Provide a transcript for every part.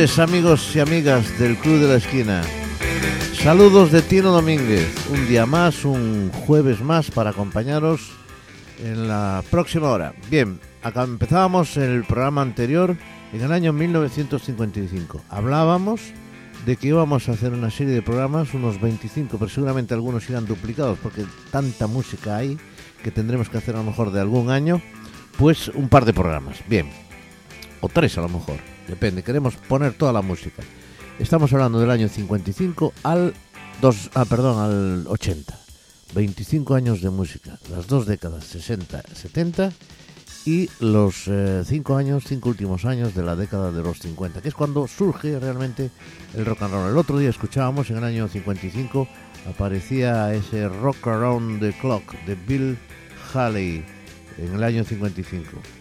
Noches amigos y amigas del Club de la Esquina. Saludos de Tino Domínguez. Un día más, un jueves más para acompañaros en la próxima hora. Bien, acá empezábamos el programa anterior en el año 1955. Hablábamos de que íbamos a hacer una serie de programas, unos 25, pero seguramente algunos irán duplicados porque tanta música hay que tendremos que hacer a lo mejor de algún año, pues un par de programas. Bien, o tres a lo mejor, depende, queremos poner toda la música. Estamos hablando del año 55 al dos, ah, perdón, al 80. 25 años de música, las dos décadas 60, 70 y los eh, cinco años, cinco últimos años de la década de los 50, que es cuando surge realmente el rock and roll. El otro día escuchábamos en el año 55 aparecía ese Rock Around the Clock de Bill Haley en el año 55.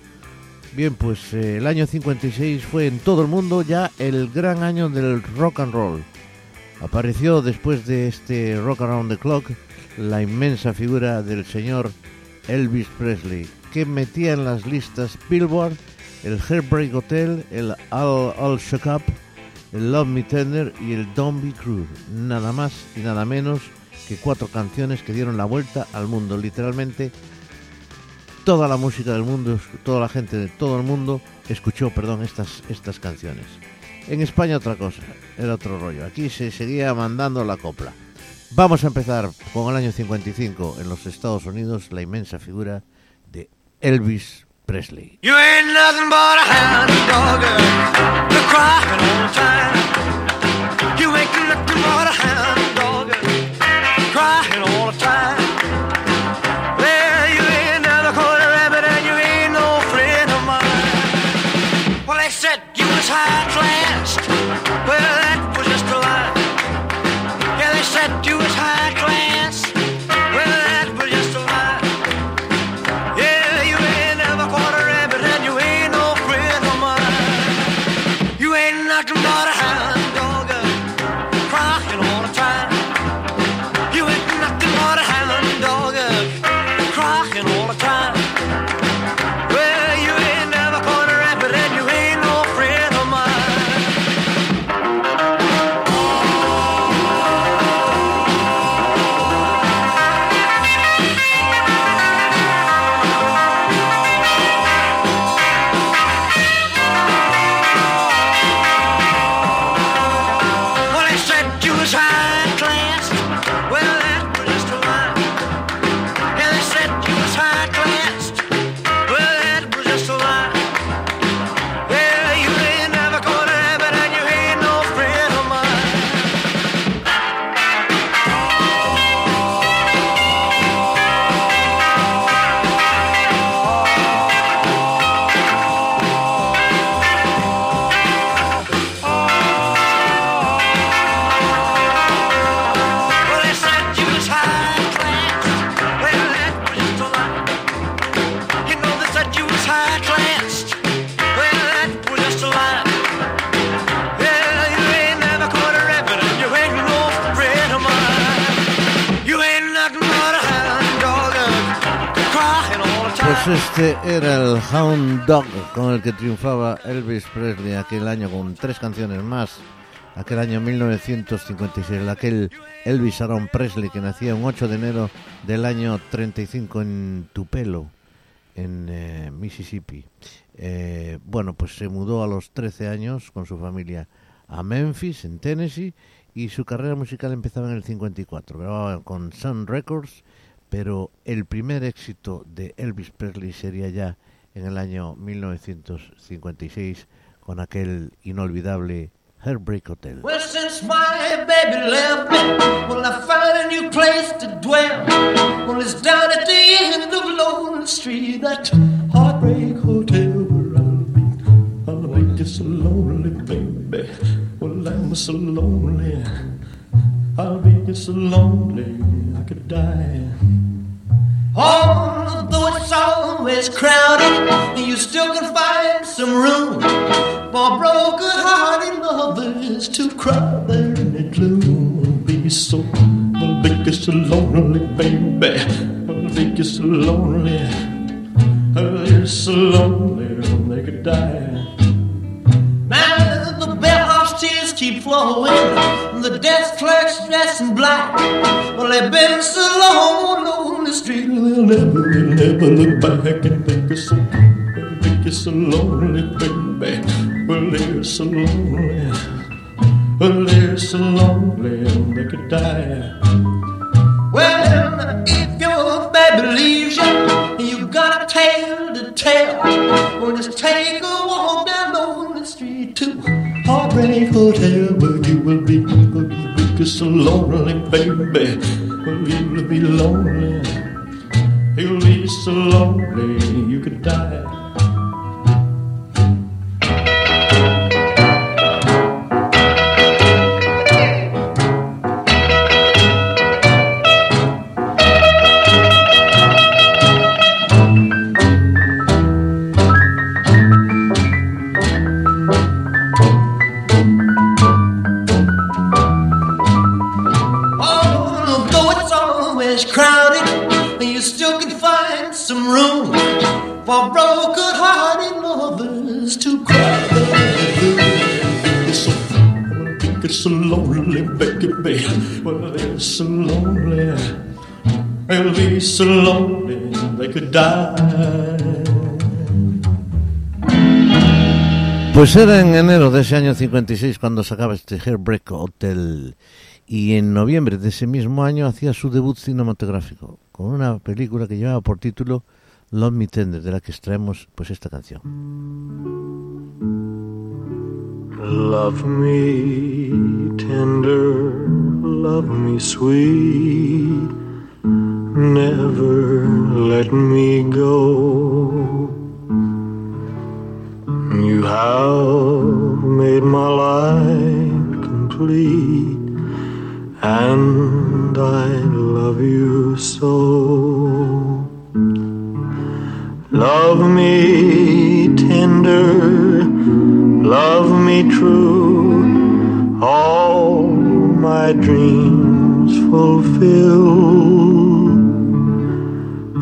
Bien, pues eh, el año 56 fue en todo el mundo ya el gran año del rock and roll. Apareció después de este Rock Around the Clock la inmensa figura del señor Elvis Presley, que metía en las listas Billboard, el Heartbreak Hotel, el All, All Shook Up, el Love Me Tender y el Don't Be Cruel. Nada más y nada menos que cuatro canciones que dieron la vuelta al mundo. Literalmente toda la música del mundo, toda la gente de todo el mundo escuchó, perdón, estas, estas canciones. En España otra cosa, era otro rollo. Aquí se seguía mandando la copla. Vamos a empezar con el año 55 en los Estados Unidos, la inmensa figura de Elvis Presley. You ain't nothing but a que triunfaba Elvis Presley aquel año con tres canciones más. Aquel año 1956, aquel Elvis Aaron Presley que nacía un 8 de enero del año 35 en Tupelo, en eh, Mississippi. Eh, bueno, pues se mudó a los 13 años con su familia a Memphis, en Tennessee, y su carrera musical empezaba en el 54. Grababa con Sun Records, pero el primer éxito de Elvis Presley sería ya en el año 1956 con aquel inolvidable Heartbreak Hotel. Well, since my baby left me, well, I found a new place to dwell. Well, it's down at the end of Lonely Street, that heartbreak hotel where I'll be. I'll be just so lonely, baby. Well, I'm so lonely. I'll be just so lonely, I could die. Although it's always crowded, you still can find some room for broken-hearted lovers to cry there in the gloom. Be so, I'll be just so lonely, baby. I'll be just so lonely. I'll be so lonely, they could die. Keep flowing. The desk clerks dressed in black. Well, they've been so long on the street, they'll never, they'll never look back and think it's so, think it's so lonely, baby. Well, they're so lonely. Well, they're so lonely they could die. Well, if your baby leaves you, you got a tale to tell. Well, just take a walk down on the street to Heartbreak Hotel, where you will be, will you be so lonely, baby. Well, you'll be lonely. You'll be so lonely you could die. Lonely, baby. Well, they're so lonely. They'll be so lonely they could die. Pues era en enero de ese año 56 cuando sacaba este Heartbreak Hotel y en noviembre de ese mismo año hacía su debut cinematográfico con una película que llevaba por título Love Me Tender, de la que extraemos pues esta canción. Love me tender, love me sweet, never let me go. You have made my life complete, and I love you so. Love me tender, love me true, all my dreams fulfill.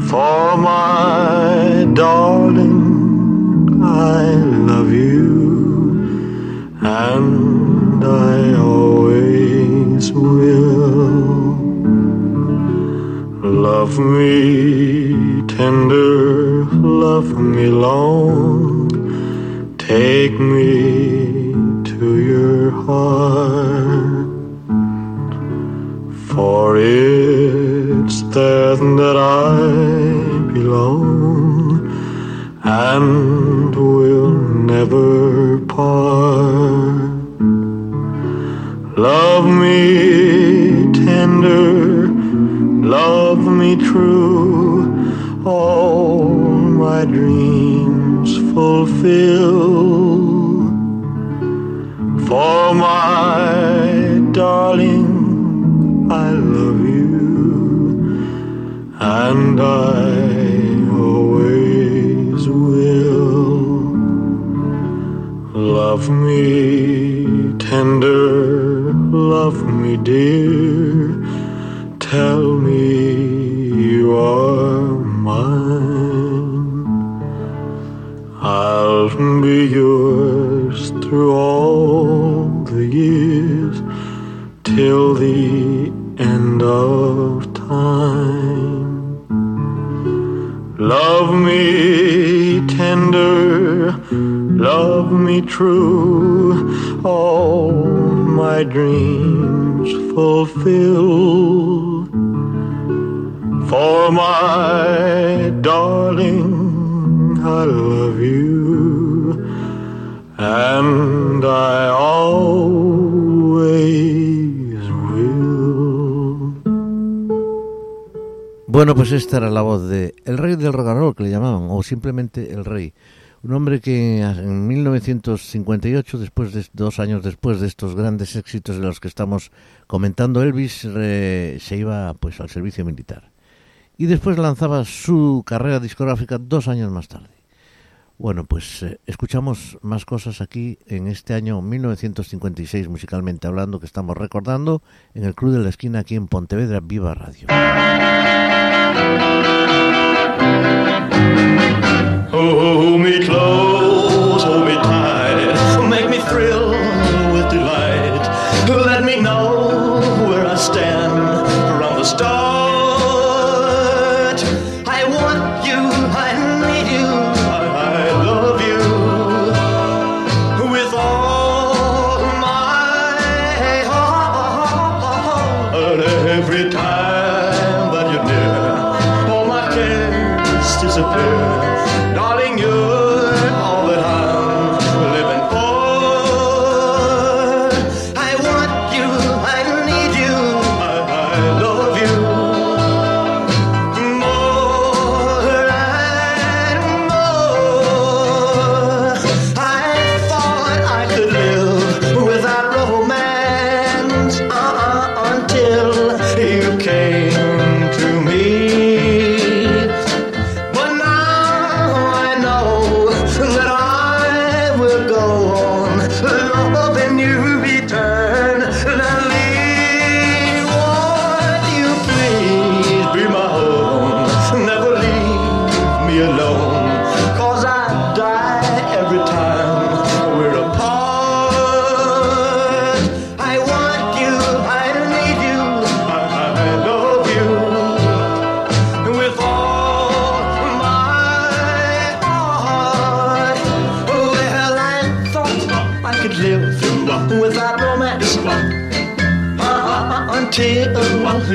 For my darling, I love you, and I always will. Love me tender, love me long, take me to your heart. For it's there that I belong and will never part. Love me tender, love me true, all my dreams fulfill. For my darling, I love you, and I always will. Love me tender, love me dear, tell be yours through all the years till the end of time. Love me tender, love me true, all my dreams fulfill. For my darling, I love you, and I always will. Bueno, pues esta era la voz de el rey del rock and roll que le llamaban, o simplemente el rey. Un hombre que en 1958, después de dos años después de estos grandes éxitos de los que estamos comentando, Elvis se iba pues al servicio militar y después lanzaba su carrera discográfica dos años más tarde. Bueno, pues eh, escuchamos más cosas aquí en este año 1956 musicalmente hablando que estamos recordando en el Club de la Esquina aquí en Pontevedra Viva Radio. Hold me close,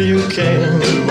you came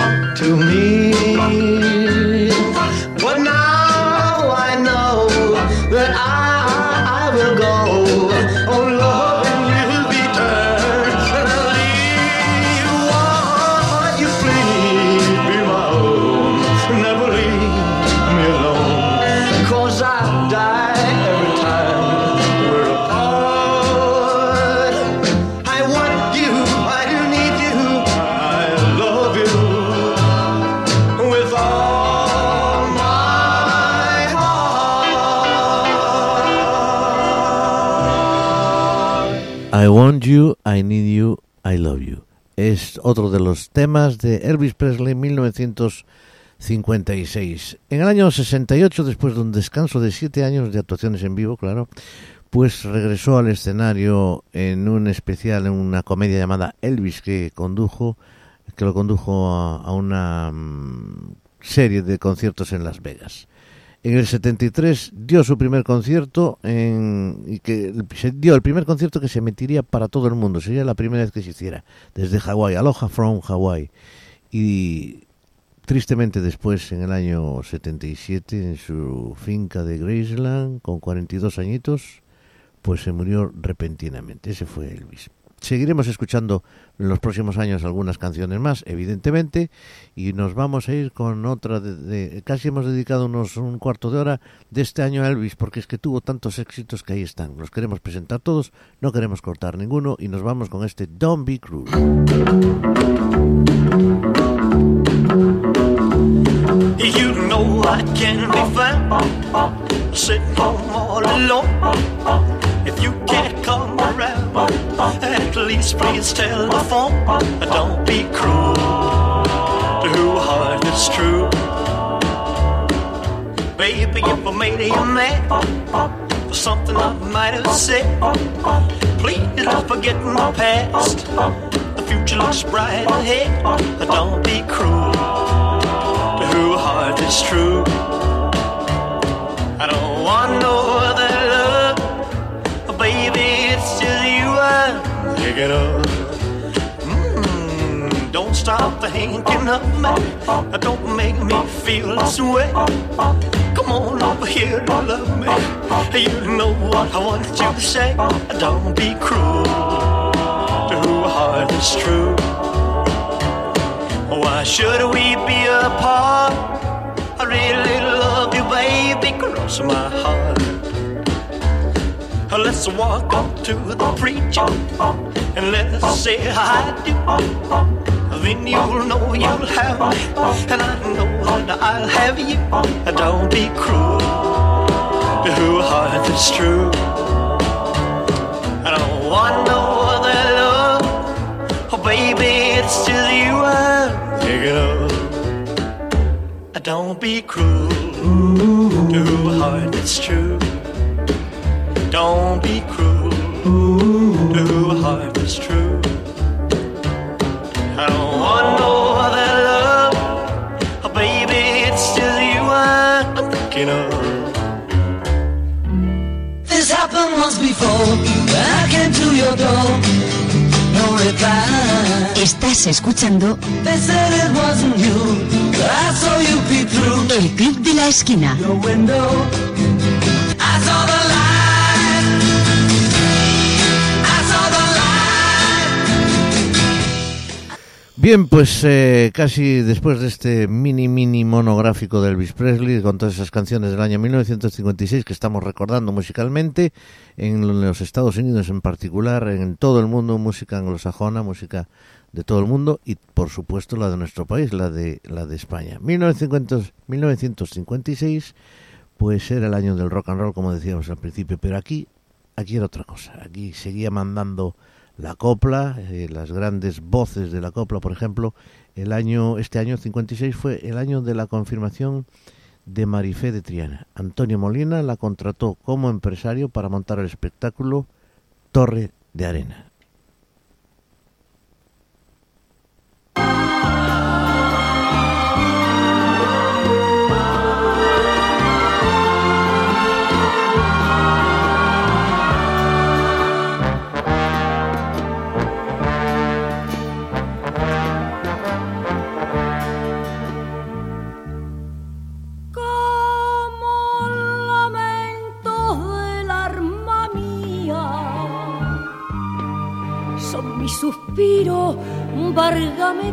you, I need you, I love you. Es otro de los temas de Elvis Presley 1956. En el año 68, después de un descanso de siete años de actuaciones en vivo, claro, pues regresó al escenario en un especial, en una comedia llamada Elvis que condujo, que lo condujo a, a una mm, serie de conciertos en Las Vegas. En el 73 dio su primer concierto en, y que se dio el primer concierto que se emitiría para todo el mundo. Sería la primera vez que se hiciera desde Hawái, Aloha from Hawaii. Y tristemente después, en el año 77, en su finca de Graceland, con 42 añitos, pues se murió repentinamente. Ese fue Elvis. Seguiremos escuchando en los próximos años algunas canciones más, evidentemente, y nos vamos a ir con otra de, casi hemos dedicado unos un cuarto de hora de este año a Elvis, porque es que tuvo tantos éxitos que ahí están. Los queremos presentar todos, no queremos cortar ninguno y nos vamos con este Don't Be Cruel. At least please telephone. Don't be cruel to who heart is true. Baby, if I made you mad for something I might have said, please don't forget my past. The future looks bright ahead. Don't be cruel to who heart is true. Thinking. Mm, don't stop thinking of me. Don't make me feel this way. Come on over here and love me. You know what I want you to say. Don't be cruel to who heart is true. Why should we be apart? I really love you, baby, cross my heart. Let's walk up to the preacher and let's say I do. Then you'll know you'll have me, and I know that I'll have you. Don't be cruel to who heart is true. I don't want no other love. Oh, baby, it's just you I'm thinking. Don't be cruel to a heart that's true. Don't be cruel to a heart that's true. I don't want no other love. Oh, baby, it's just you I'm thinking of. This happened once before. I came to your door. No reply. Estás escuchando They said it wasn't you. I saw you peek through El Club de la Esquina. your window. Bien, pues eh, casi después de este mini mini monográfico de Elvis Presley con todas esas canciones del año 1956 que estamos recordando musicalmente en los Estados Unidos en particular, en todo el mundo, música anglosajona, música de todo el mundo y por supuesto la de nuestro país, la de la de España. 1950 1956 pues era el año del rock and roll como decíamos al principio, pero aquí aquí era otra cosa. Aquí seguía mandando la copla, eh, las grandes voces de la copla, por ejemplo, el año este año 56 fue el año de la confirmación de Marifé de Triana. Antonio Molina la contrató como empresario para montar el espectáculo Torre de Arena. Suspiro Varga me.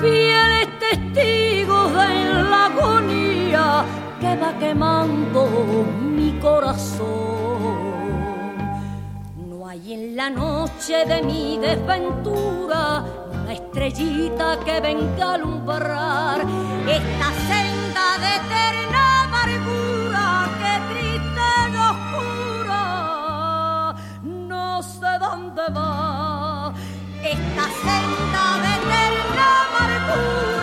Fieles testigos de la agonía que va quemando mi corazón. No hay en la noche de mi desventura una estrellita que venga a alumbrar esta senda de eterna dónde va. Esta senda de eterna amargura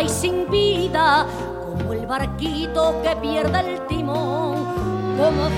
y sin vida, como el barquito que pierde el timón, como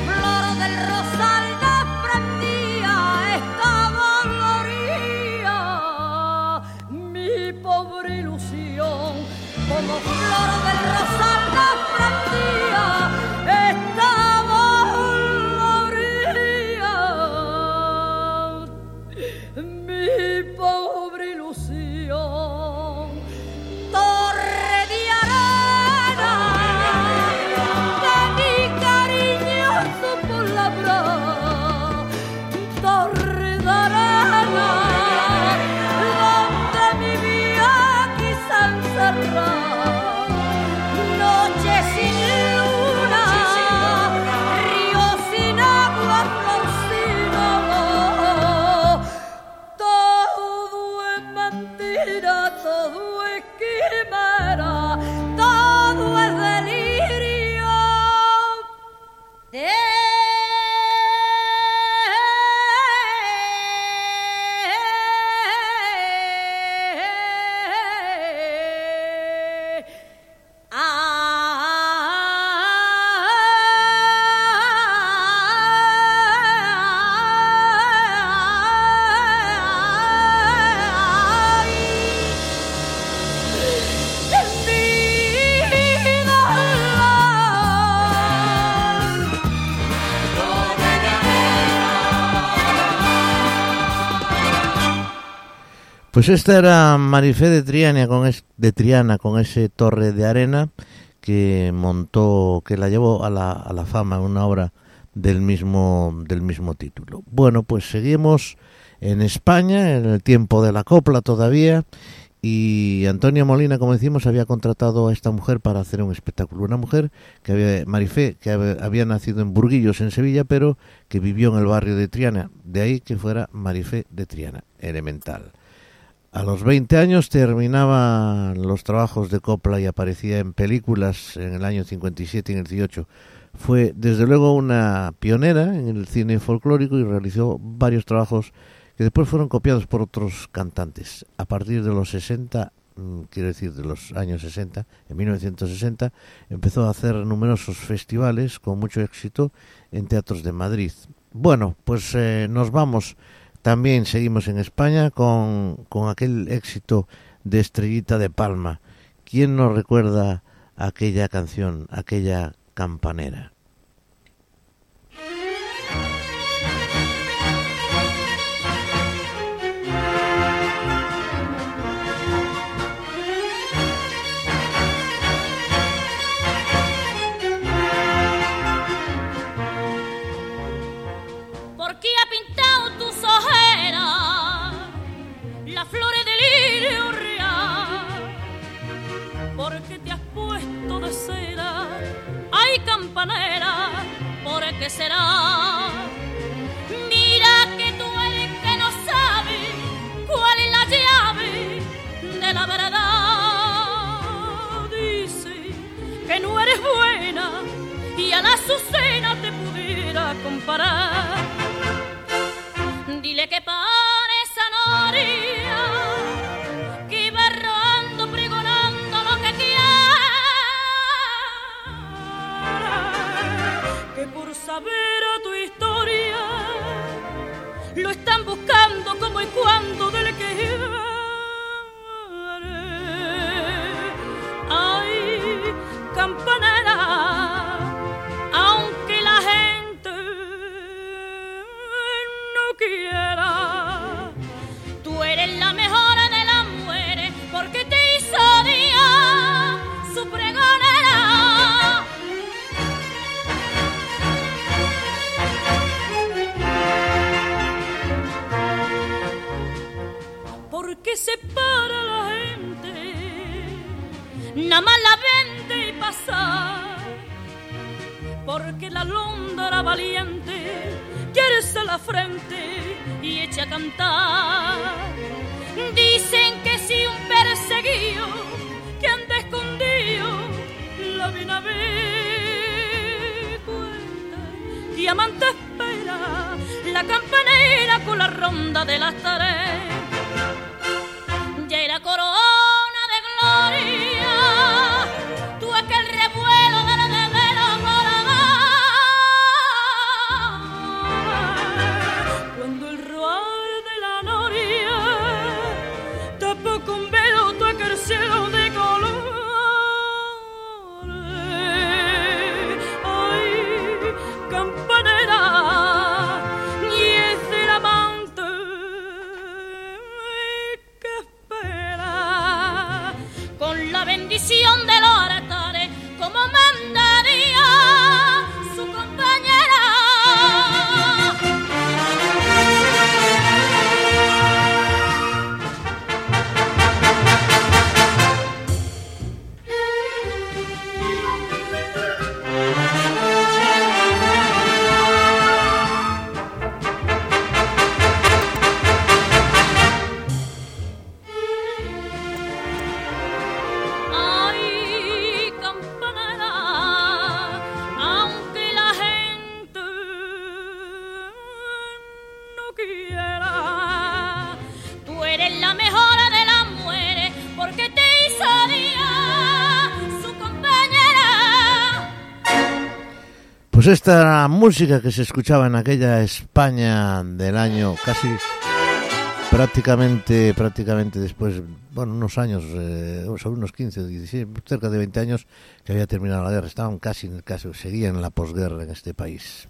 Pues esta era Marifé de Triana con es- de Triana con ese torre de arena que montó, que la llevó a la, fama, una obra del mismo, del mismo título. Bueno, pues seguimos en España, en el tiempo de la copla todavía, y Antonio Molina, como decimos, había contratado a esta mujer para hacer un espectáculo. Una mujer que había, Marifé, que había nacido en Burguillos, en Sevilla, pero que vivió en el barrio de Triana. De ahí que fuera Marifé de Triana, elemental. A los 20 años terminaba los trabajos de copla y aparecía en películas en el año 57 y en el 18. Fue desde luego una pionera en el cine folclórico y realizó varios trabajos que después fueron copiados por otros cantantes. A partir de los 60, mm, quiero decir de los años 60, en 1960, empezó a hacer numerosos festivales con mucho éxito en teatros de Madrid. Bueno, pues eh, nos vamos también seguimos en España con, con aquel éxito de Estrellita de Palma. ¿Quién nos recuerda aquella canción, aquella campanera? Campanera, ¿por qué será? Mira que tú eres que no sabe cuál es la llave de la verdad. Dice que no eres buena y a la Azucena te pudiera comparar. Saber a tu historia. Lo están buscando como y cuando del Pues esta música que se escuchaba en aquella España del año casi prácticamente prácticamente después, bueno, unos años, eh, sobre unos 15, 16, cerca de 20 años que había terminado la guerra. Estaban casi en el caso, seguían la posguerra en este país.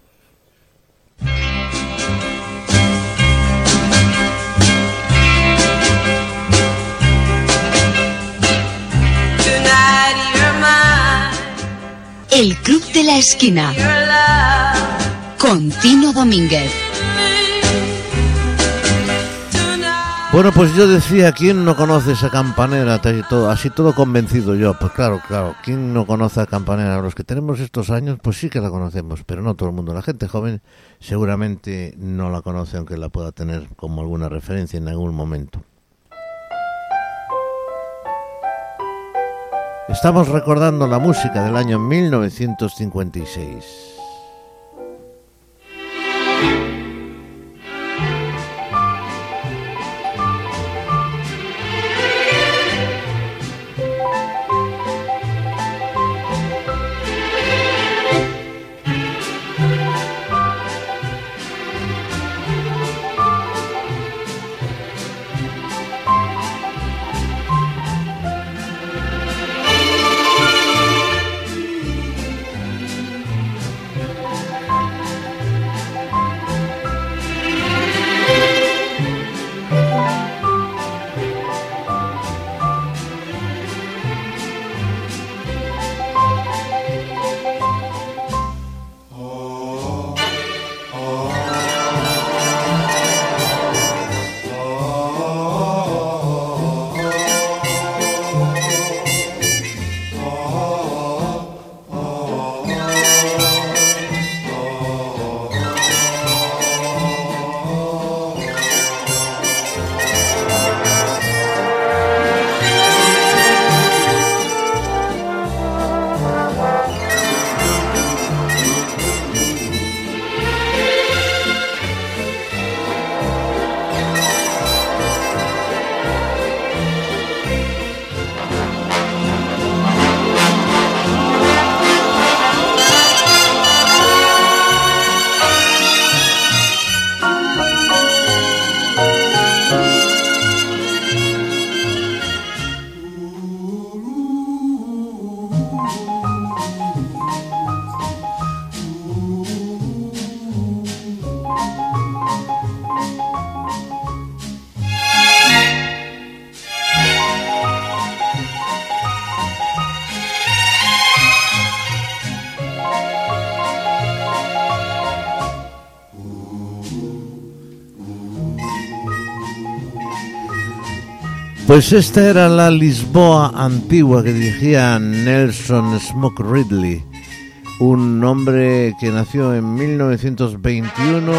El Club de la Esquina con Tino Domínguez. Bueno, pues yo decía, ¿quién no conoce esa campanera? Así todo convencido yo. Pues claro, claro, ¿quién no conoce a campanera? Los que tenemos estos años, pues sí que la conocemos, pero no todo el mundo. La gente joven seguramente no la conoce, aunque la pueda tener como alguna referencia en algún momento. Estamos recordando la música del año 1956. Pues esta era la Lisboa antigua que dirigía Nelson Smoke Ridley, un hombre que nació en 1921,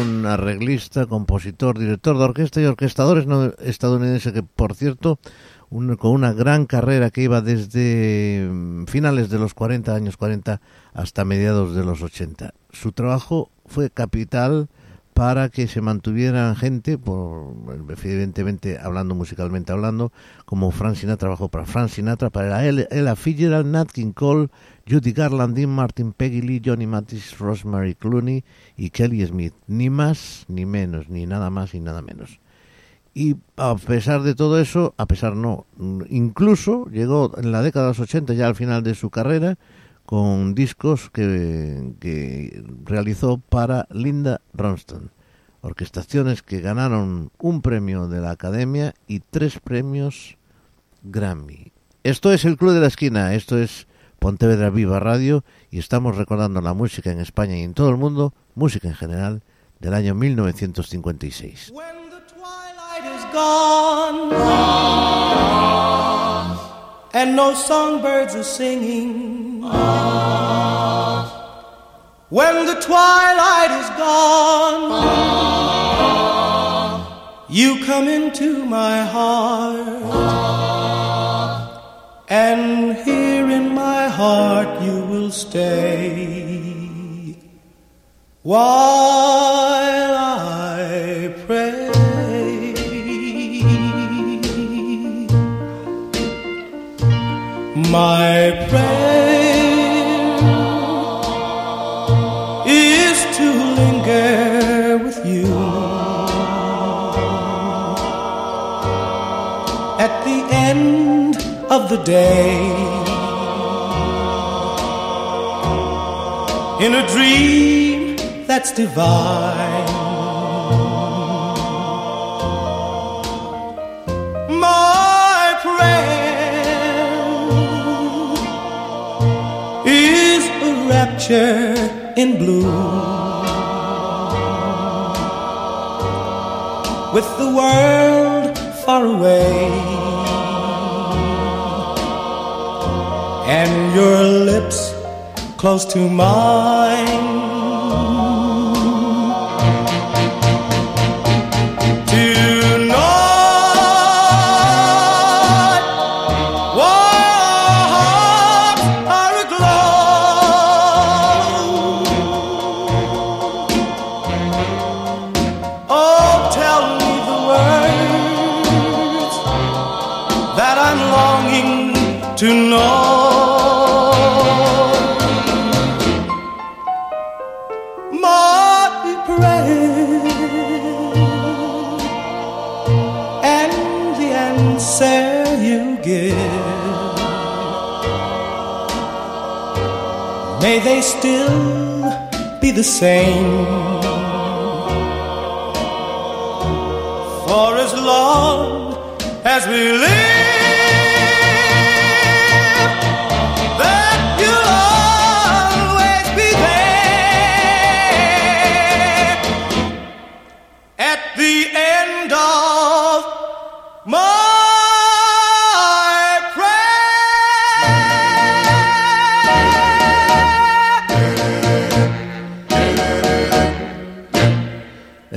un arreglista, compositor, director de orquesta y orquestador estadounidense que, por cierto, con una gran carrera que iba desde mm, finales de los 40 años 40 hasta mediados de los 80. Su trabajo fue capital para que se mantuvieran gente, por, evidentemente hablando musicalmente hablando, como Frank Sinatra trabajó para Frank Sinatra, para Ella Fitzgerald, Nat King Cole, Judy Garland, Dean Martin, Peggy Lee, Johnny Mathis, Rosemary Clooney y Kelly Smith. Ni más, ni menos, ni nada más, ni nada menos. Y a pesar de todo eso, a pesar no, incluso llegó en la década de los 80, ya al final de su carrera, con discos que, que realizó para Linda Ronston. Orquestaciones que ganaron un premio de la Academia y tres premios Grammy. Esto es el Club de la Esquina, esto es Pontevedra Viva Radio y estamos recordando la música en España y en todo el mundo, música en general, del año 1956. When the twilight is gone and no songbirds are singing. When the twilight is gone, you come into my heart, and here in my heart you will stay. While My prayer is to linger with you at the end of the day in a dream that's divine. A rapture in blue. With the world far away. And your lips close to mine the same. For as long as we live,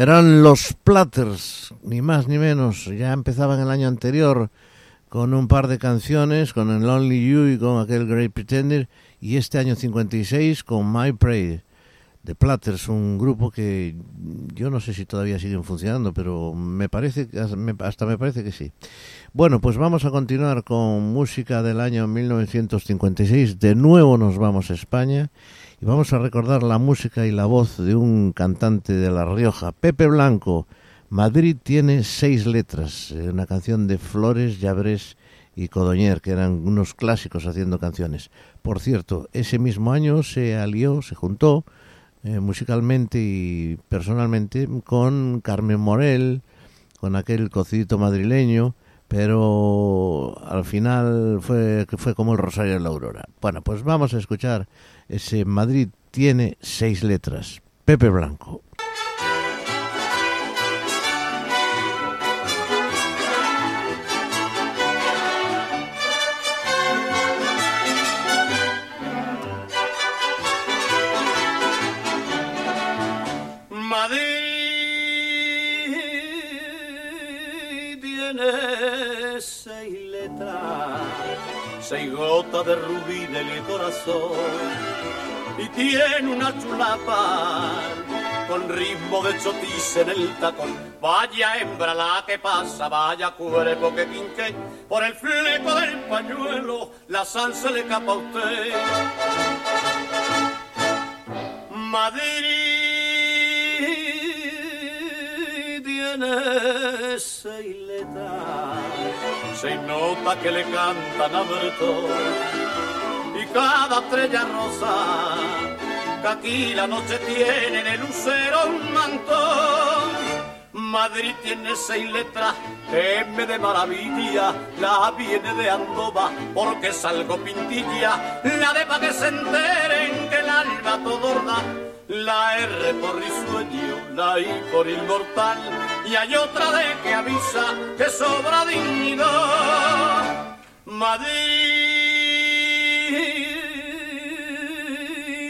Eran los Platters, ni más ni menos. Ya empezaban el año anterior con un par de canciones, con el Lonely You y con aquel Great Pretender, y este año 56 con My Prey. The Platters, un grupo que yo no sé si todavía siguen funcionando, pero me parece, hasta me parece que sí. Bueno, pues vamos a continuar con música del año 1956. De nuevo nos vamos a España y vamos a recordar la música y la voz de un cantante de La Rioja, Pepe Blanco. Madrid tiene seis letras, eh, una canción de Flores, Llabrés y Codoñer, que eran unos clásicos haciendo canciones. Por cierto, ese mismo año se alió, se juntó eh, musicalmente y personalmente con Carmen Morel, con aquel cocidito madrileño, pero al final fue, fue como el Rosario de la Aurora. Bueno, pues vamos a escuchar ese Madrid tiene seis letras. Pepe Blanco. Seis gotas de rubí del corazón y tiene una chulapa con ritmo de chotis en el tacón. Vaya hembra la que pasa, vaya cuerpo que quinque, por el fleco del pañuelo la salsa le capa a usted. Madrid tiene seis letras, seis notas que le cantan a Bertón y cada estrella rosa que aquí la noche tiene en el lucero un mantón. Madrid tiene seis letras, M de maravilla, la viene de Andova, porque salgo pintilla, la de pa' que se enteren que el alma todo da, la R por risueño, la I por inmortal, y hay otra de que avisa que sobra dignidad. Madrid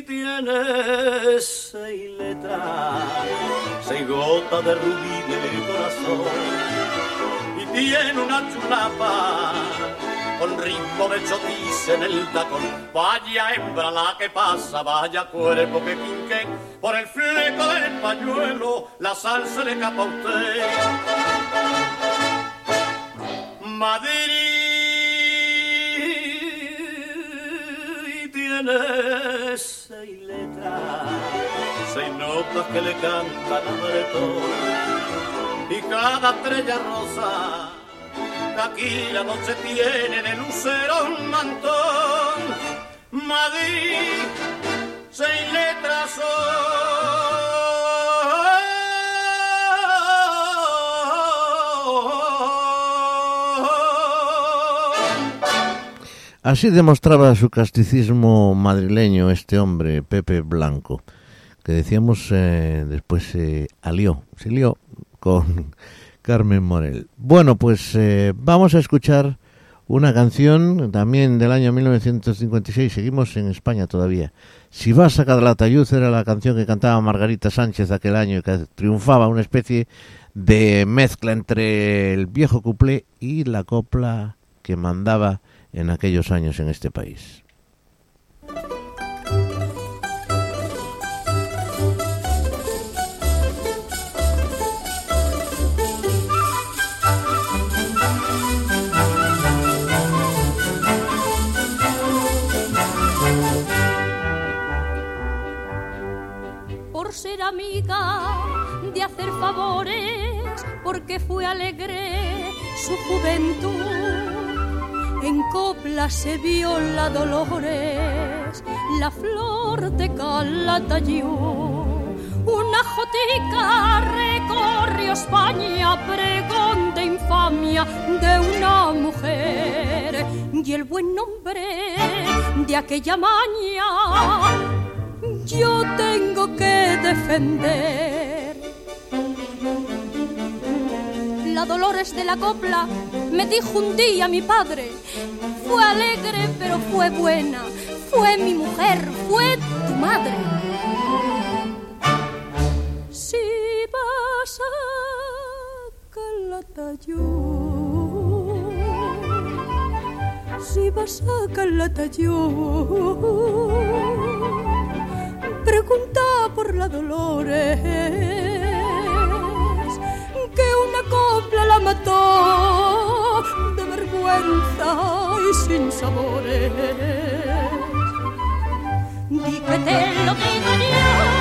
tiene seis letras, seis gotas de rubí del corazón, y tiene una chulapa con ritmo de chotis en el tacón. Vaya hembra la que pasa, vaya cuerpo que quinque, por el fleco del pañuelo la salsa le capa a usted. Madrid tiene seis letras, seis notas que le cantan a Bretón y cada estrella rosa que aquí la noche tiene de lucero un mantón. Madrid, seis letras son. Así demostraba su casticismo madrileño este hombre, Pepe Blanco, que decíamos eh, después se alió, se lió con Carmen Morel. Bueno, pues eh, vamos a escuchar una canción también del año 1956, seguimos en España todavía. Si vas a Calatayud era la canción que cantaba Margarita Sánchez aquel año, que triunfaba una especie de mezcla entre el viejo cuplé y la copla que mandaba en aquellos años en este país. De hacer favores, porque fue alegre su juventud. En copla se vio la Dolores, la flor de Calatayud. Una jotica recorrió España, pregón de infamia de una mujer. Y el buen nombre de aquella maña yo tengo que defender. La Dolores de la copla me dijo un día mi padre, fue alegre pero fue buena, fue mi mujer, fue tu madre. Si vas a Calatayud, si vas a Calatayud, pregunta por la Dolores que una copla la mató de vergüenza y sin sabores. Lo digo yo.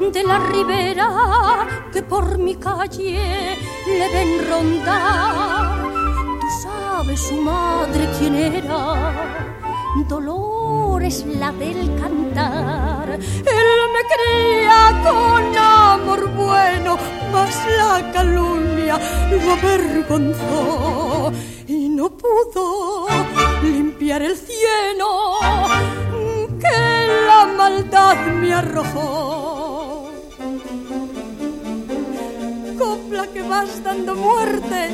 De la ribera que por mi calle le ven rondar. Tú sabes su madre quién era, dolor es la del cantar. Él me cría con amor bueno, mas la calumnia lo avergonzó y no pudo limpiar el cielo que la maldad me arrojó. Que vas dando muerte,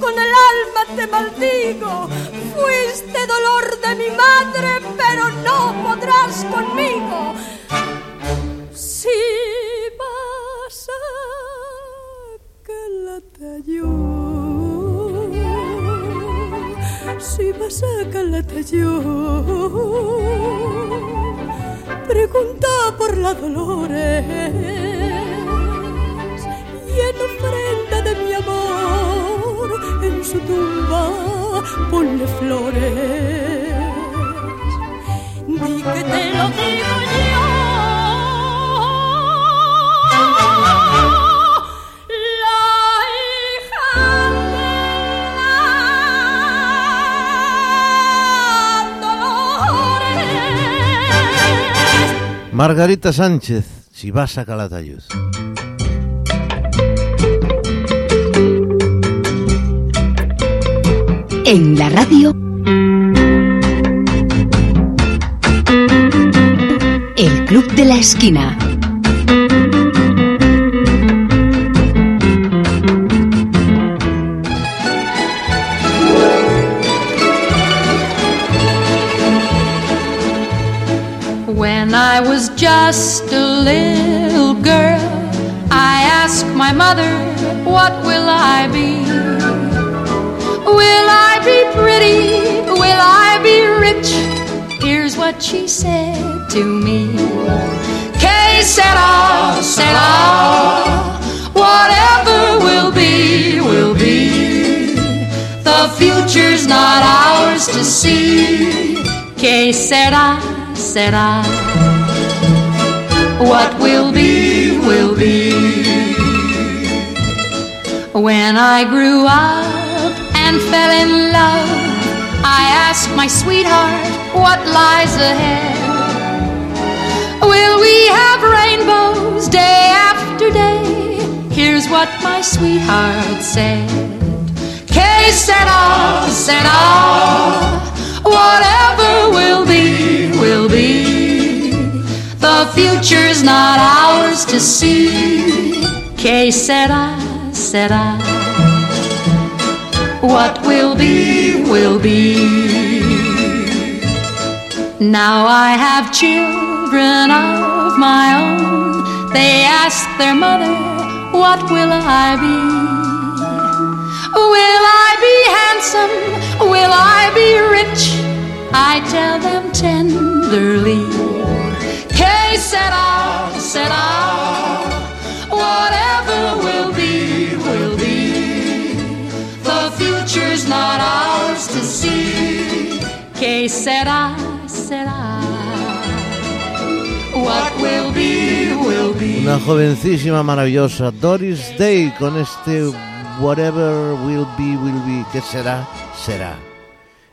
con el alma te maldigo. Fuiste dolor de mi madre, pero no podrás conmigo. Si vas a Calatayud, si vas a Calatayud, pregunta por la Dolores y en su tumba ponle flores. Di que te lo digo yo. Margarita Sánchez, si vas a Calatayud. En la radio. El Club de la Esquina. When I was just a little girl, I asked my mother, What will I be? Will I be pretty? Will I be rich? Here's what she said to me. Que sera, sera. Whatever will be, will be. The future's not ours to see. Que sera, sera. What will be, will be. When I grew up and fell in love, I asked my sweetheart what lies ahead. Will we have rainbows day after day? Here's what my sweetheart said. Que sera, sera. Whatever will be, will be. The future's not ours to see. Que sera, sera. What will be, will be. Now I have children of my own. They ask their mother, What will I be? Will I be handsome? Will I be rich? I tell them tenderly. Que sera, sera. Que sera, sera. What will be, will be. Una jovencísima maravillosa, Doris Day, con este Whatever Will Be, Will Be, ¿qué será? Será.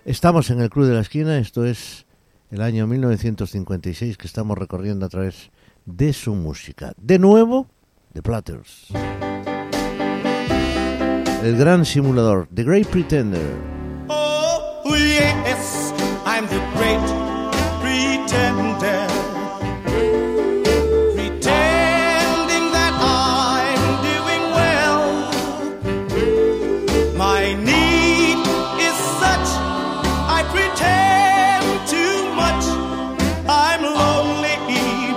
Estamos en el Club de la Esquina, esto es el año 1956 que estamos recorriendo a través de su música. De nuevo, The Platters. El gran simulador, The Great Pretender. Oh, yes, I'm the great pretender. Pretending that I'm doing well. My need is such, I pretend too much. I'm lonely,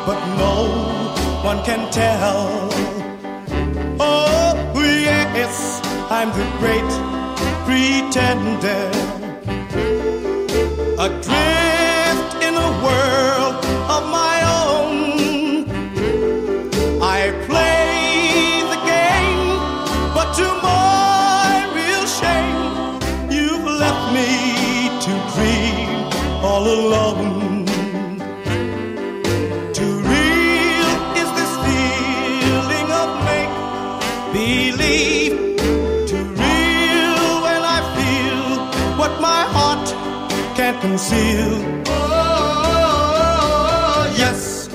but no one can tell. Oh, yes, I'm the great pretender a dream. Conceal. Oh, yes,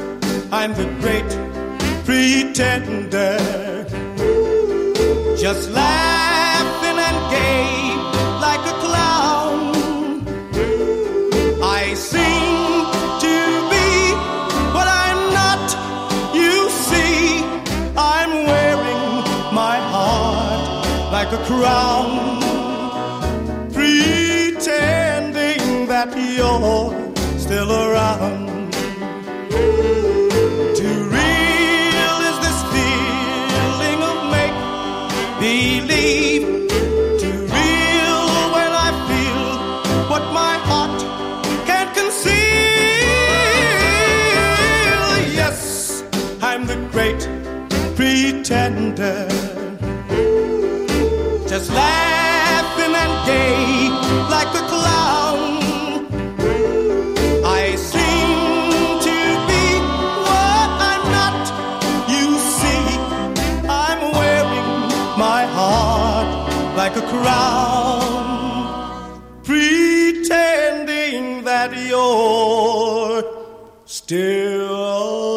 I'm the great pretender. Just laughing and gay like a clown. I seem to be what I'm not. You see, I'm wearing my heart like a crown, that you're still around. Too real is this feeling of make believe. Too real when I feel what my heart can't conceal. Yes, I'm the great pretender. Just laughing and gay like a pretending that you're still.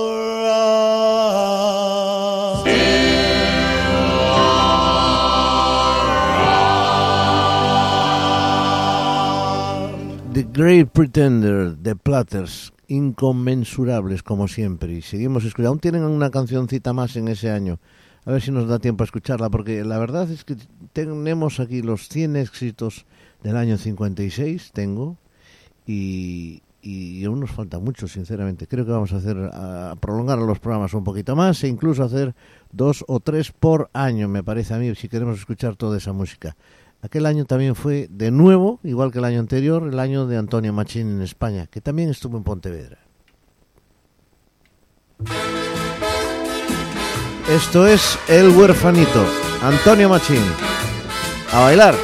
The Great Pretender, The Platters, inconmensurables como siempre. Y seguimos escuchando. Aún tienen una cancioncita más en ese año. A ver si nos da tiempo a escucharla, porque la verdad es que tenemos aquí los 100 éxitos del año 56, tengo, y, aún nos falta mucho, sinceramente. Creo que vamos a hacer, prolongar los programas un poquito más e incluso hacer dos o tres por año, me parece a mí, si queremos escuchar toda esa música. Aquel año también fue, de nuevo, igual que el año anterior, el año de Antonio Machín en España, que también estuvo en Pontevedra. Esto es El Huerfanito, Antonio Machín. A bailar.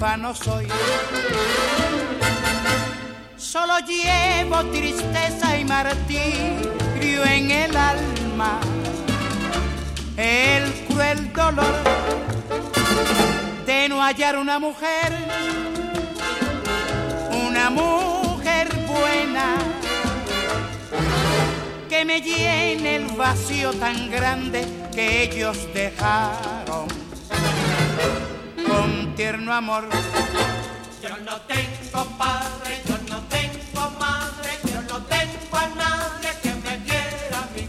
Huérfano soy. Solo llevo tristeza y martirio en el alma. El cruel dolor de no hallar una mujer, una mujer buena que me llene el vacío tan grande que ellos dejaron tierno amor. Yo no tengo padre, yo no tengo madre, yo no tengo a nadie que me quiera a mí.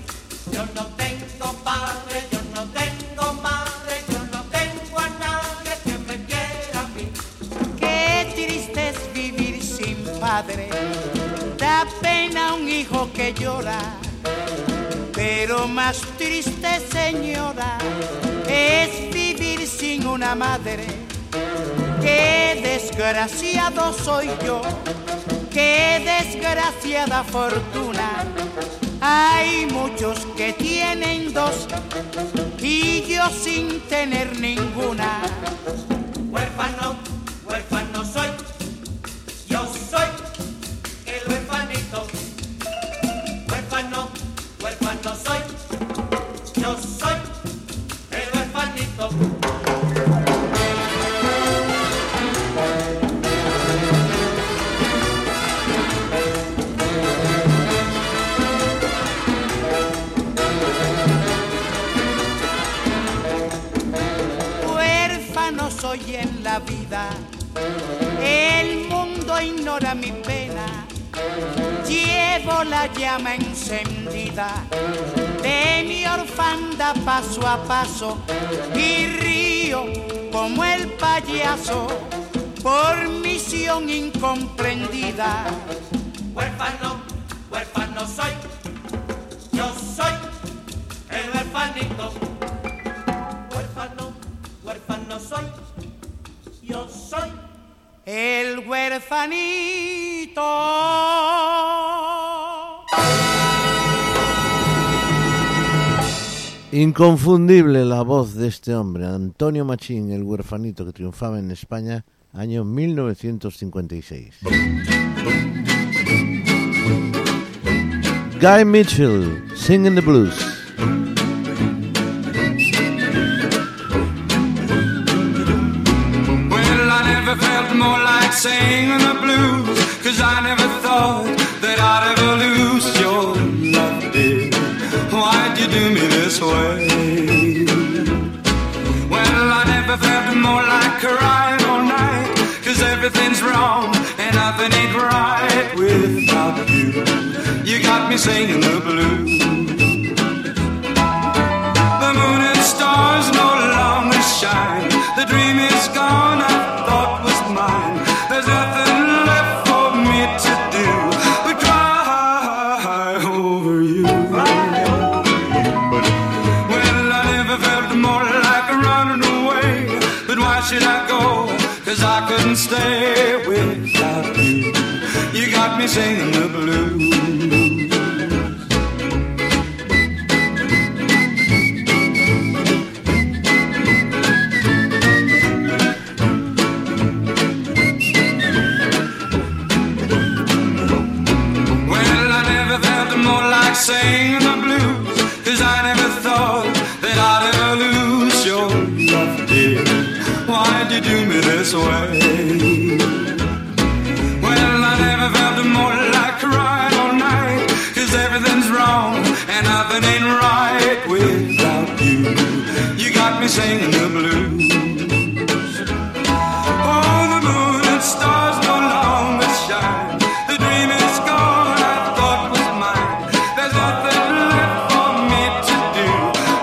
Yo no tengo padre, yo no tengo madre, yo no tengo a nadie que me quiera a mí. Qué triste es vivir sin padre, da pena un hijo que llora. Pero más triste, señora, es vivir sin una madre. Qué desgraciado soy yo, qué desgraciada fortuna. Hay muchos que tienen dos y yo sin tener ninguna. Paso y río como el payaso por misión incomprendida. Huérfano, huérfano soy, yo soy el huérfanito. Huérfano, huérfano soy, yo soy el huerfanito. Inconfundible la voz de este hombre, Antonio Machín, el huerfanito que triunfaba en España año 1956. Guy Mitchell, Singing the Blues. Well, I never felt more like singing the blues, cause I never thought that I'd ever lose way? Well, I never felt more like crying all night, cause everything's wrong and nothing ain't right without you. You got me singing the blues. The moon and stars no longer shine. The dream is gone, I thought singing the blues. Well, I never felt more like singing the blues. Cause I never thought that I'd ever lose your love, dear. Why'd you do me this way? Singing the blues. Oh, the moon and stars no longer shine. The dream is gone, I thought was mine. There's nothing left for me to do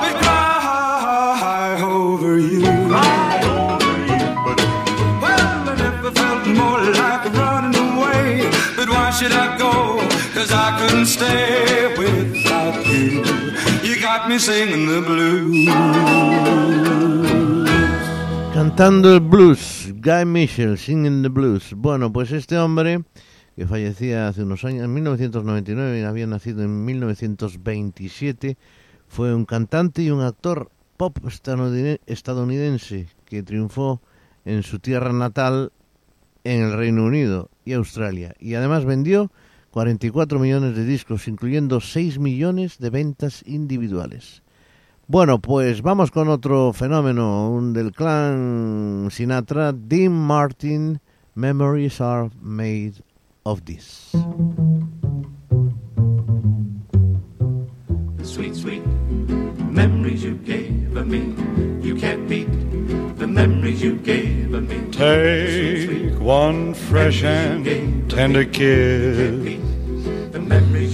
but cry over you. Well, I never felt more like running away. But why should I go? Cause I couldn't stay without you. You got me singing the blues. Cantando el blues, Guy Mitchell, Singing the Blues. Bueno, pues este hombre, que fallecía hace unos años, en 1999, y había nacido en 1927, fue un cantante y un actor pop estadounid- estadounidense que triunfó en su tierra natal, en el Reino Unido y Australia. Y además vendió 44 millones de discos, incluyendo 6 millones de ventas individuales. Bueno, pues vamos con otro fenómeno, un del clan Sinatra, Dean Martin, Memories are made of this. Sweet, sweet memories you gave of me. You can't beat the memories you gave of me. Take one fresh and tender kiss. The memories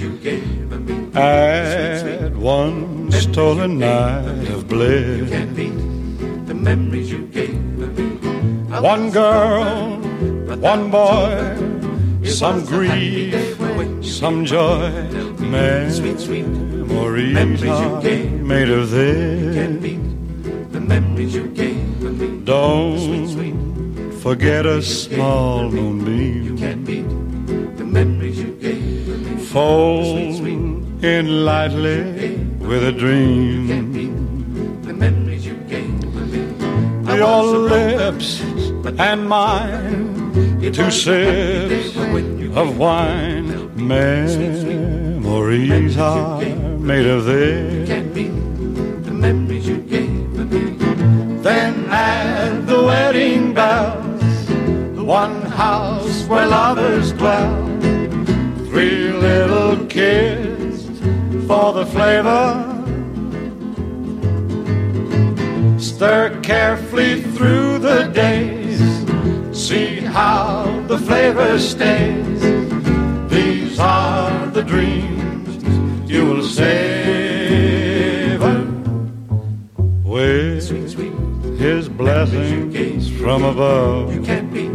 you. Add one stolen night of bliss. Can't beat the memories you gave me. One girl, one boy, some grief, some joy. Memories are made of this. The memories you gave me. Don't forget a small moonbeam. Can't beat the memories you gave me. Fold in lightly with a dream. The memories you gave me. Your lips and mine, two sips of wine. Memories are made of this. The memories you gave of me. Then add the wedding bells, the one house where lovers dwell. Three little kids for the flavor. Stir carefully through the days. See how the flavor stays. These are the dreams you will savor with his blessings from above. Can't beat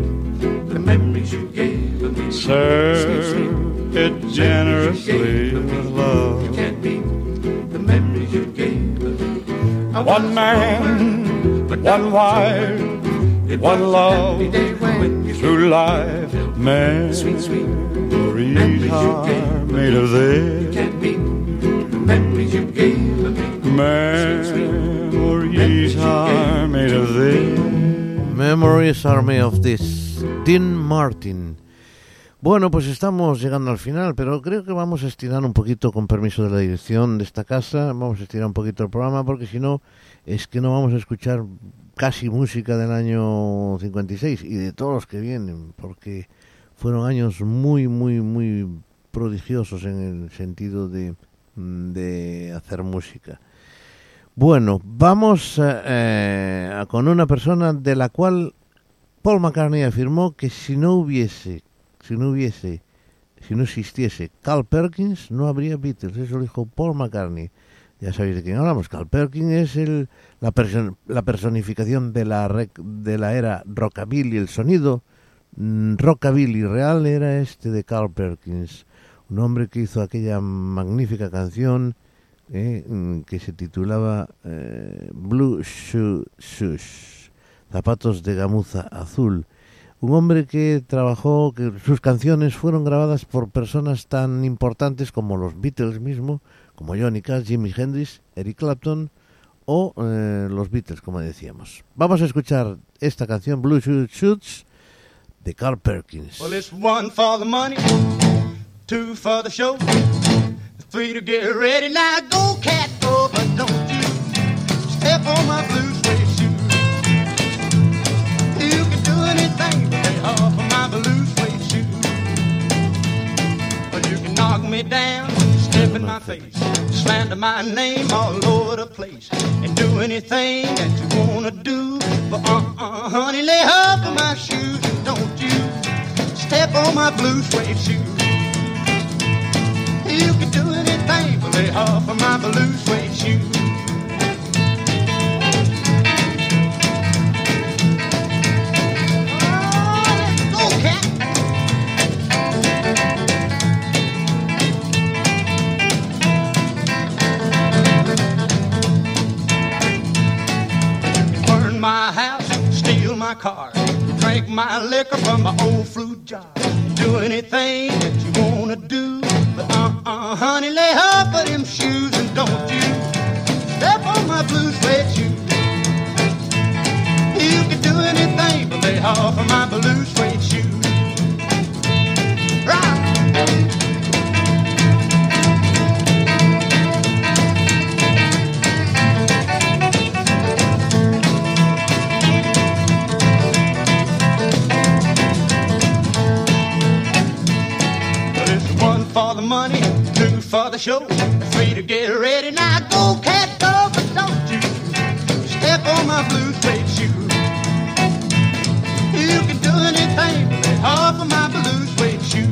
the memories you gave of me. Serve it generously with love. Can't beat the memories you gave me. One man, but one wife, one love through life. Man. Sweet, sweet memories are made of this. Memories are made of this. Memories are made of this. Dean Martin. Bueno, pues estamos llegando al final, pero creo que vamos a estirar un poquito, con permiso de la dirección de esta casa, vamos a estirar un poquito el programa, porque si no, es que no vamos a escuchar casi música del año 56 y de todos los que vienen, porque fueron años muy, muy, muy prodigiosos en el sentido de, de hacer música. Bueno, vamos eh, eh, con una persona de la cual Paul McCartney afirmó que si no hubiese, si no hubiese, si no existiese Carl Perkins, no habría Beatles. Eso lo dijo Paul McCartney. Ya sabéis de quién hablamos. Carl Perkins es el, la, la personificación de la, rec- de la era rockabilly, el sonido mm, rockabilly real era este de Carl Perkins, un hombre que hizo aquella magnífica canción eh, mm, que se titulaba eh, Blue Shoe Shoes, zapatos de gamuza azul. Un hombre que trabajó, que sus canciones fueron grabadas por personas tan importantes como los Beatles mismo, como Johnny Cash, Jimi Hendrix, Eric Clapton o eh, los Beatles, como decíamos. Vamos a escuchar esta canción, Blue Shoe Shoes, de Carl Perkins. Well, it's one for the money, two for the show, three to get ready. Now go, cat, but don't you step on my blue me down, step in my face, slander my name all over the place, and do anything that you wanna do. But uh-uh, honey, lay off of my shoes, and don't you step on my blue suede shoes. You can do anything but lay off of my blue suede shoe. Car, drink my liquor from my old fruit jar. Do anything that you the show, three to get ready. Now go, cat, go, but don't you step on my blue suede shoe. You can do anything but lay off of my blue suede shoe.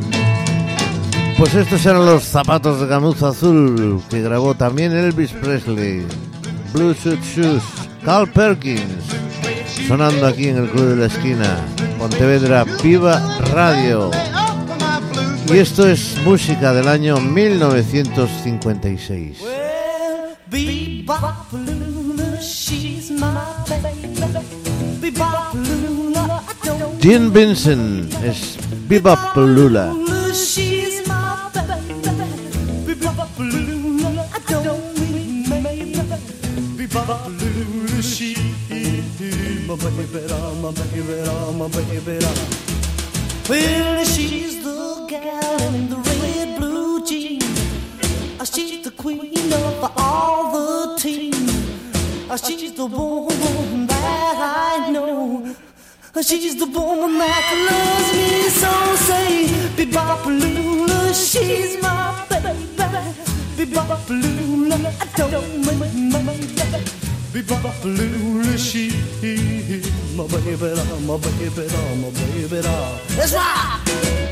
Pues estos eran los zapatos de gamuza azul que grabó también Elvis Presley. Blue Suit Shoes, Carl Perkins, sonando aquí en el Club de la Esquina. Pontevedra Viva Radio. Y esto es música del año 1956. Bebop-a-lula, she's my baby. Bebop-a-lula, I don't Dean Vincent es Bebop Lula. my baby. My baby, my baby. Well, she's gal in the red blue jeans. Uh, She's the queen of all the team. Uh, She's the woman that I know. Uh, She's the woman that loves me so. Say, Bebop-a-lula, she's my baby. Bebop-a-lula, I don't mind my baby. Bebop-a-lula, she my baby, my baby, my baby. Let's rock! She's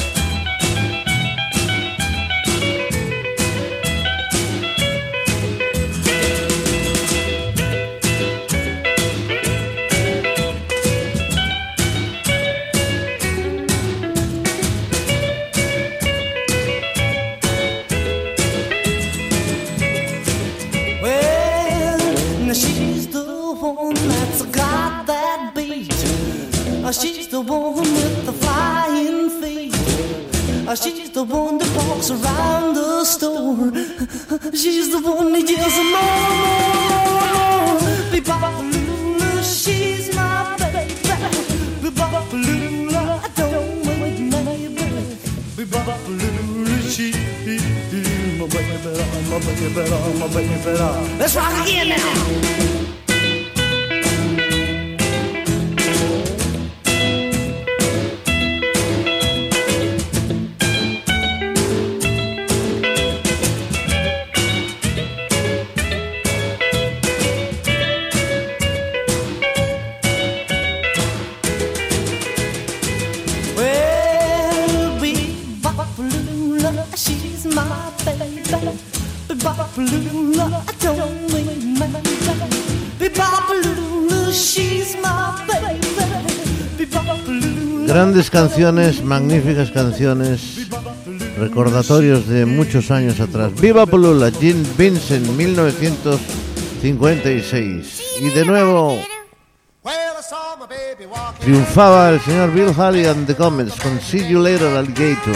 Let's rock again now. canciones, magníficas canciones, recordatorios de muchos años atrás. Viva Pulula, Jim Vincent, 1956. Y de nuevo triunfaba el señor Bill Haley and the Comets con See You Later Alligator.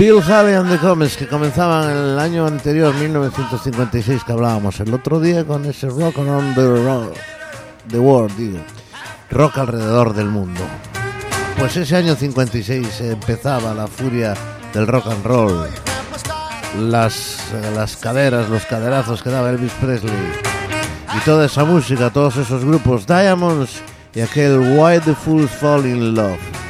Bill Haley and the Comets, que comenzaban el año anterior, 1956, que hablábamos el otro día con ese rock around the, the world, digo, rock alrededor del mundo. Pues ese año 56 empezaba la furia del rock and roll, las, las caderas, los caderazos que daba Elvis Presley, y toda esa música, todos esos grupos, Diamonds y aquel Why the Fools Fall in Love.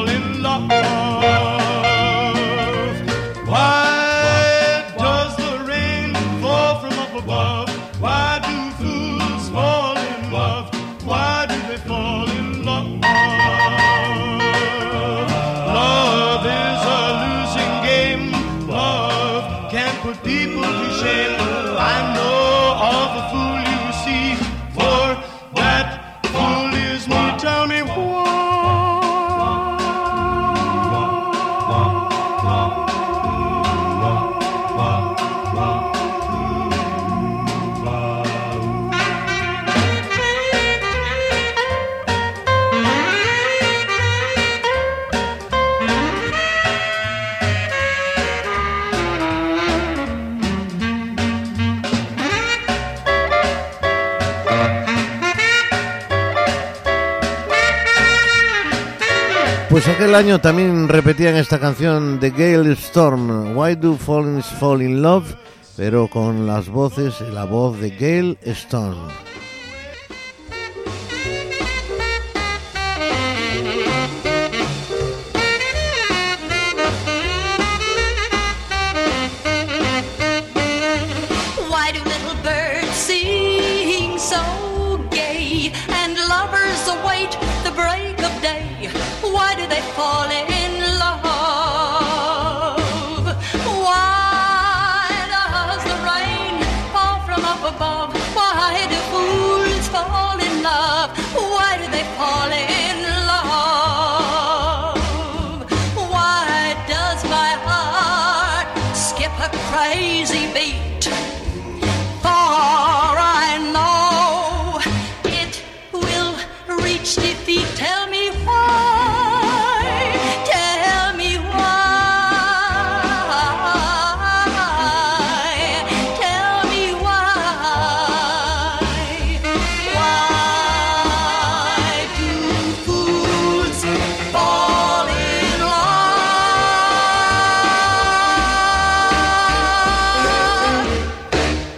aquel año también repetían esta canción de Gale Storm, Why Do Fallings Fall in Love, pero con las voces, la voz de Gale Storm.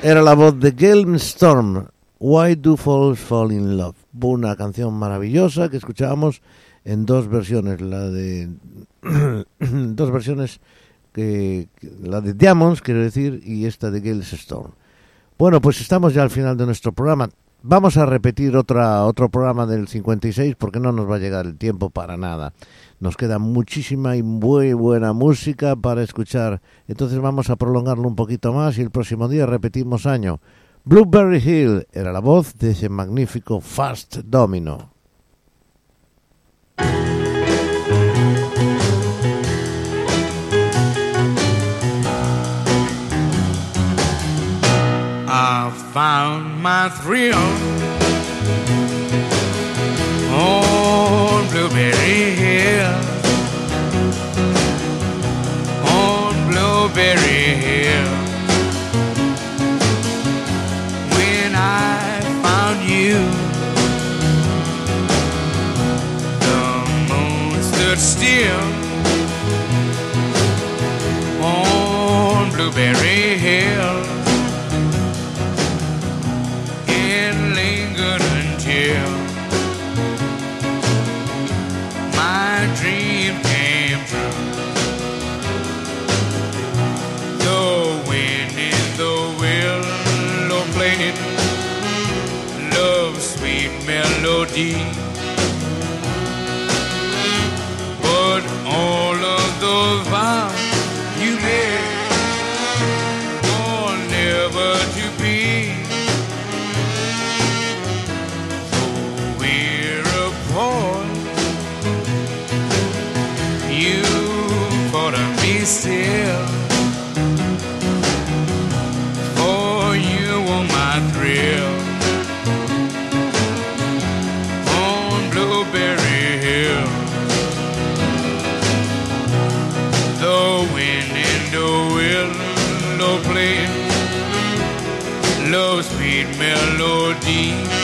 Era la voz de Gale Storm, Why Do Falls Fall in Love. Una canción maravillosa que escuchábamos en dos versiones, la de dos versiones que, la de Diamonds, quiero decir, y esta de Gale Storm. Bueno, pues estamos ya al final de nuestro programa. Vamos a repetir otra otro programa del 56 porque no nos va a llegar el tiempo para nada. Nos queda muchísima y muy buena música para escuchar. Entonces vamos a prolongarlo un poquito más y el próximo día repetimos año. Blueberry Hill era la voz de ese magnífico Fast Domino. I found my thrill on Blueberry Hill. On Blueberry Hill. When I found you, the moon stood still on Blueberry Hill. Melody.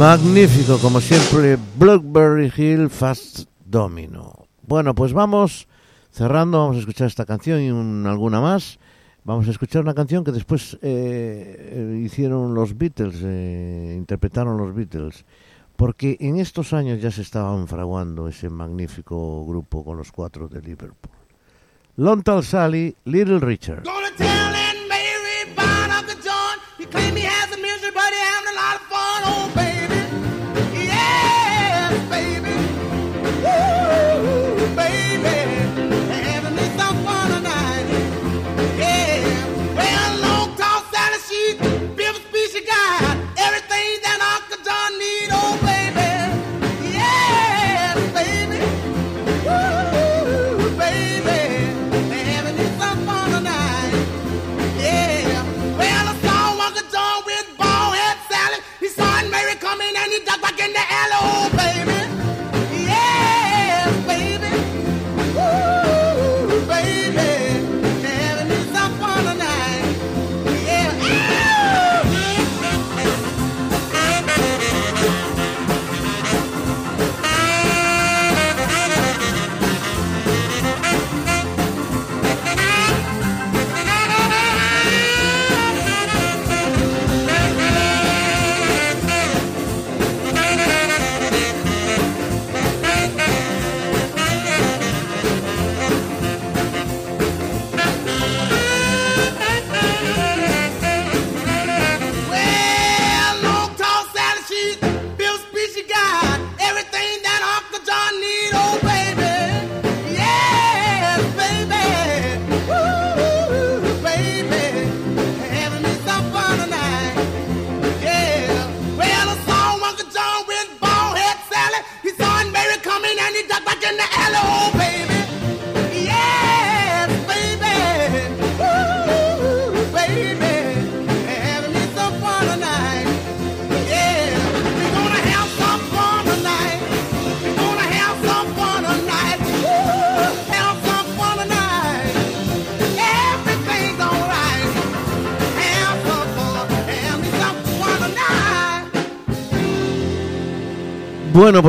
Magnífico, como siempre, Blueberry Hill Fast Domino. Bueno, pues vamos cerrando, vamos a escuchar esta canción y un- alguna más. Vamos a escuchar una canción que después eh, hicieron los Beatles, eh, interpretaron los Beatles, porque en estos años ya se estaban fraguando ese magnífico grupo con los cuatro de Liverpool. Long Tall Sally, Little Richard. ní dàgbàjẹ́.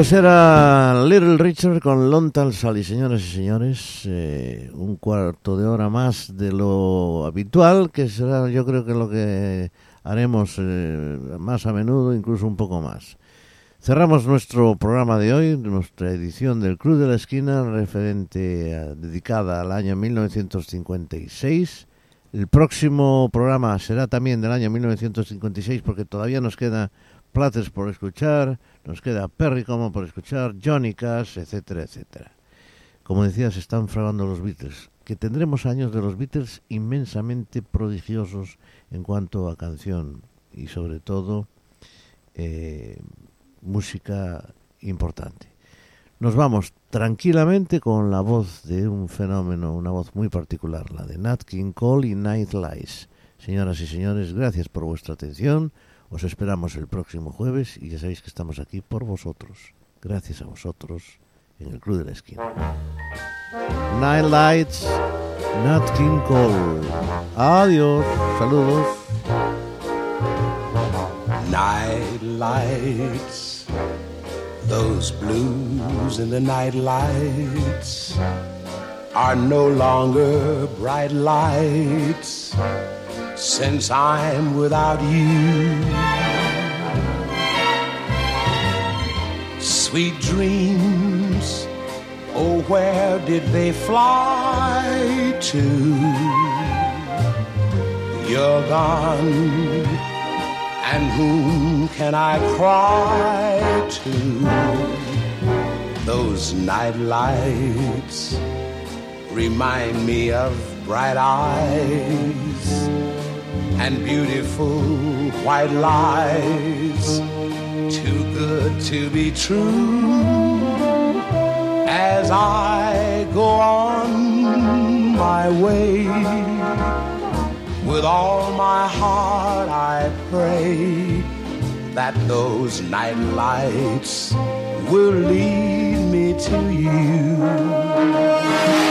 Pues era Little Richard con Lontal Sally, señoras y señores. eh, un cuarto de hora más de lo habitual, que será yo creo que lo que haremos eh, más a menudo, incluso un poco más. Cerramos nuestro programa de hoy, nuestra edición del Club de la Esquina, referente a- dedicada al año 1956. El próximo programa será también del año 1956 porque todavía nos queda Platters por escuchar, nos queda Perry como por escuchar, Johnny Cash, etcétera, etcétera. Como decía, se están fragando los Beatles, que tendremos años de los Beatles inmensamente prodigiosos en cuanto a canción y sobre todo eh, música importante. Nos vamos tranquilamente con la voz de un fenómeno, una voz muy particular, la de Nat King Cole y Night Lies. Señoras y señores, gracias por vuestra atención. Os esperamos el próximo jueves y ya sabéis que estamos aquí por vosotros. Gracias a vosotros en el Club de la Esquina. Night Lights, Nat King Cole. Adiós, saludos. Night lights, those blues in the night lights are no longer bright lights since I'm without you. Sweet dreams, oh, where did they fly to? You're gone and whom can I cry to? Those night lights remind me of bright eyes and beautiful white lies, too good to be true. As I go on my way, with all my heart I pray that those night lights will lead me to you.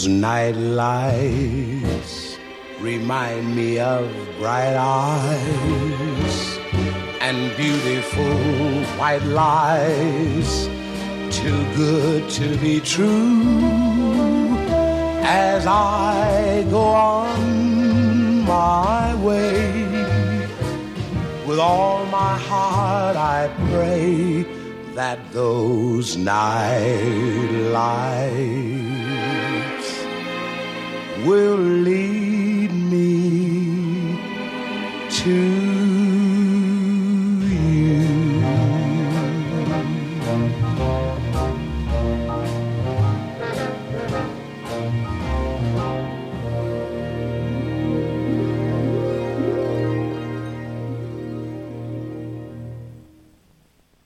Those night lights remind me of bright eyes and beautiful white lies, too good to be true. As I go on my way, with all my heart I pray that those night lights will leave.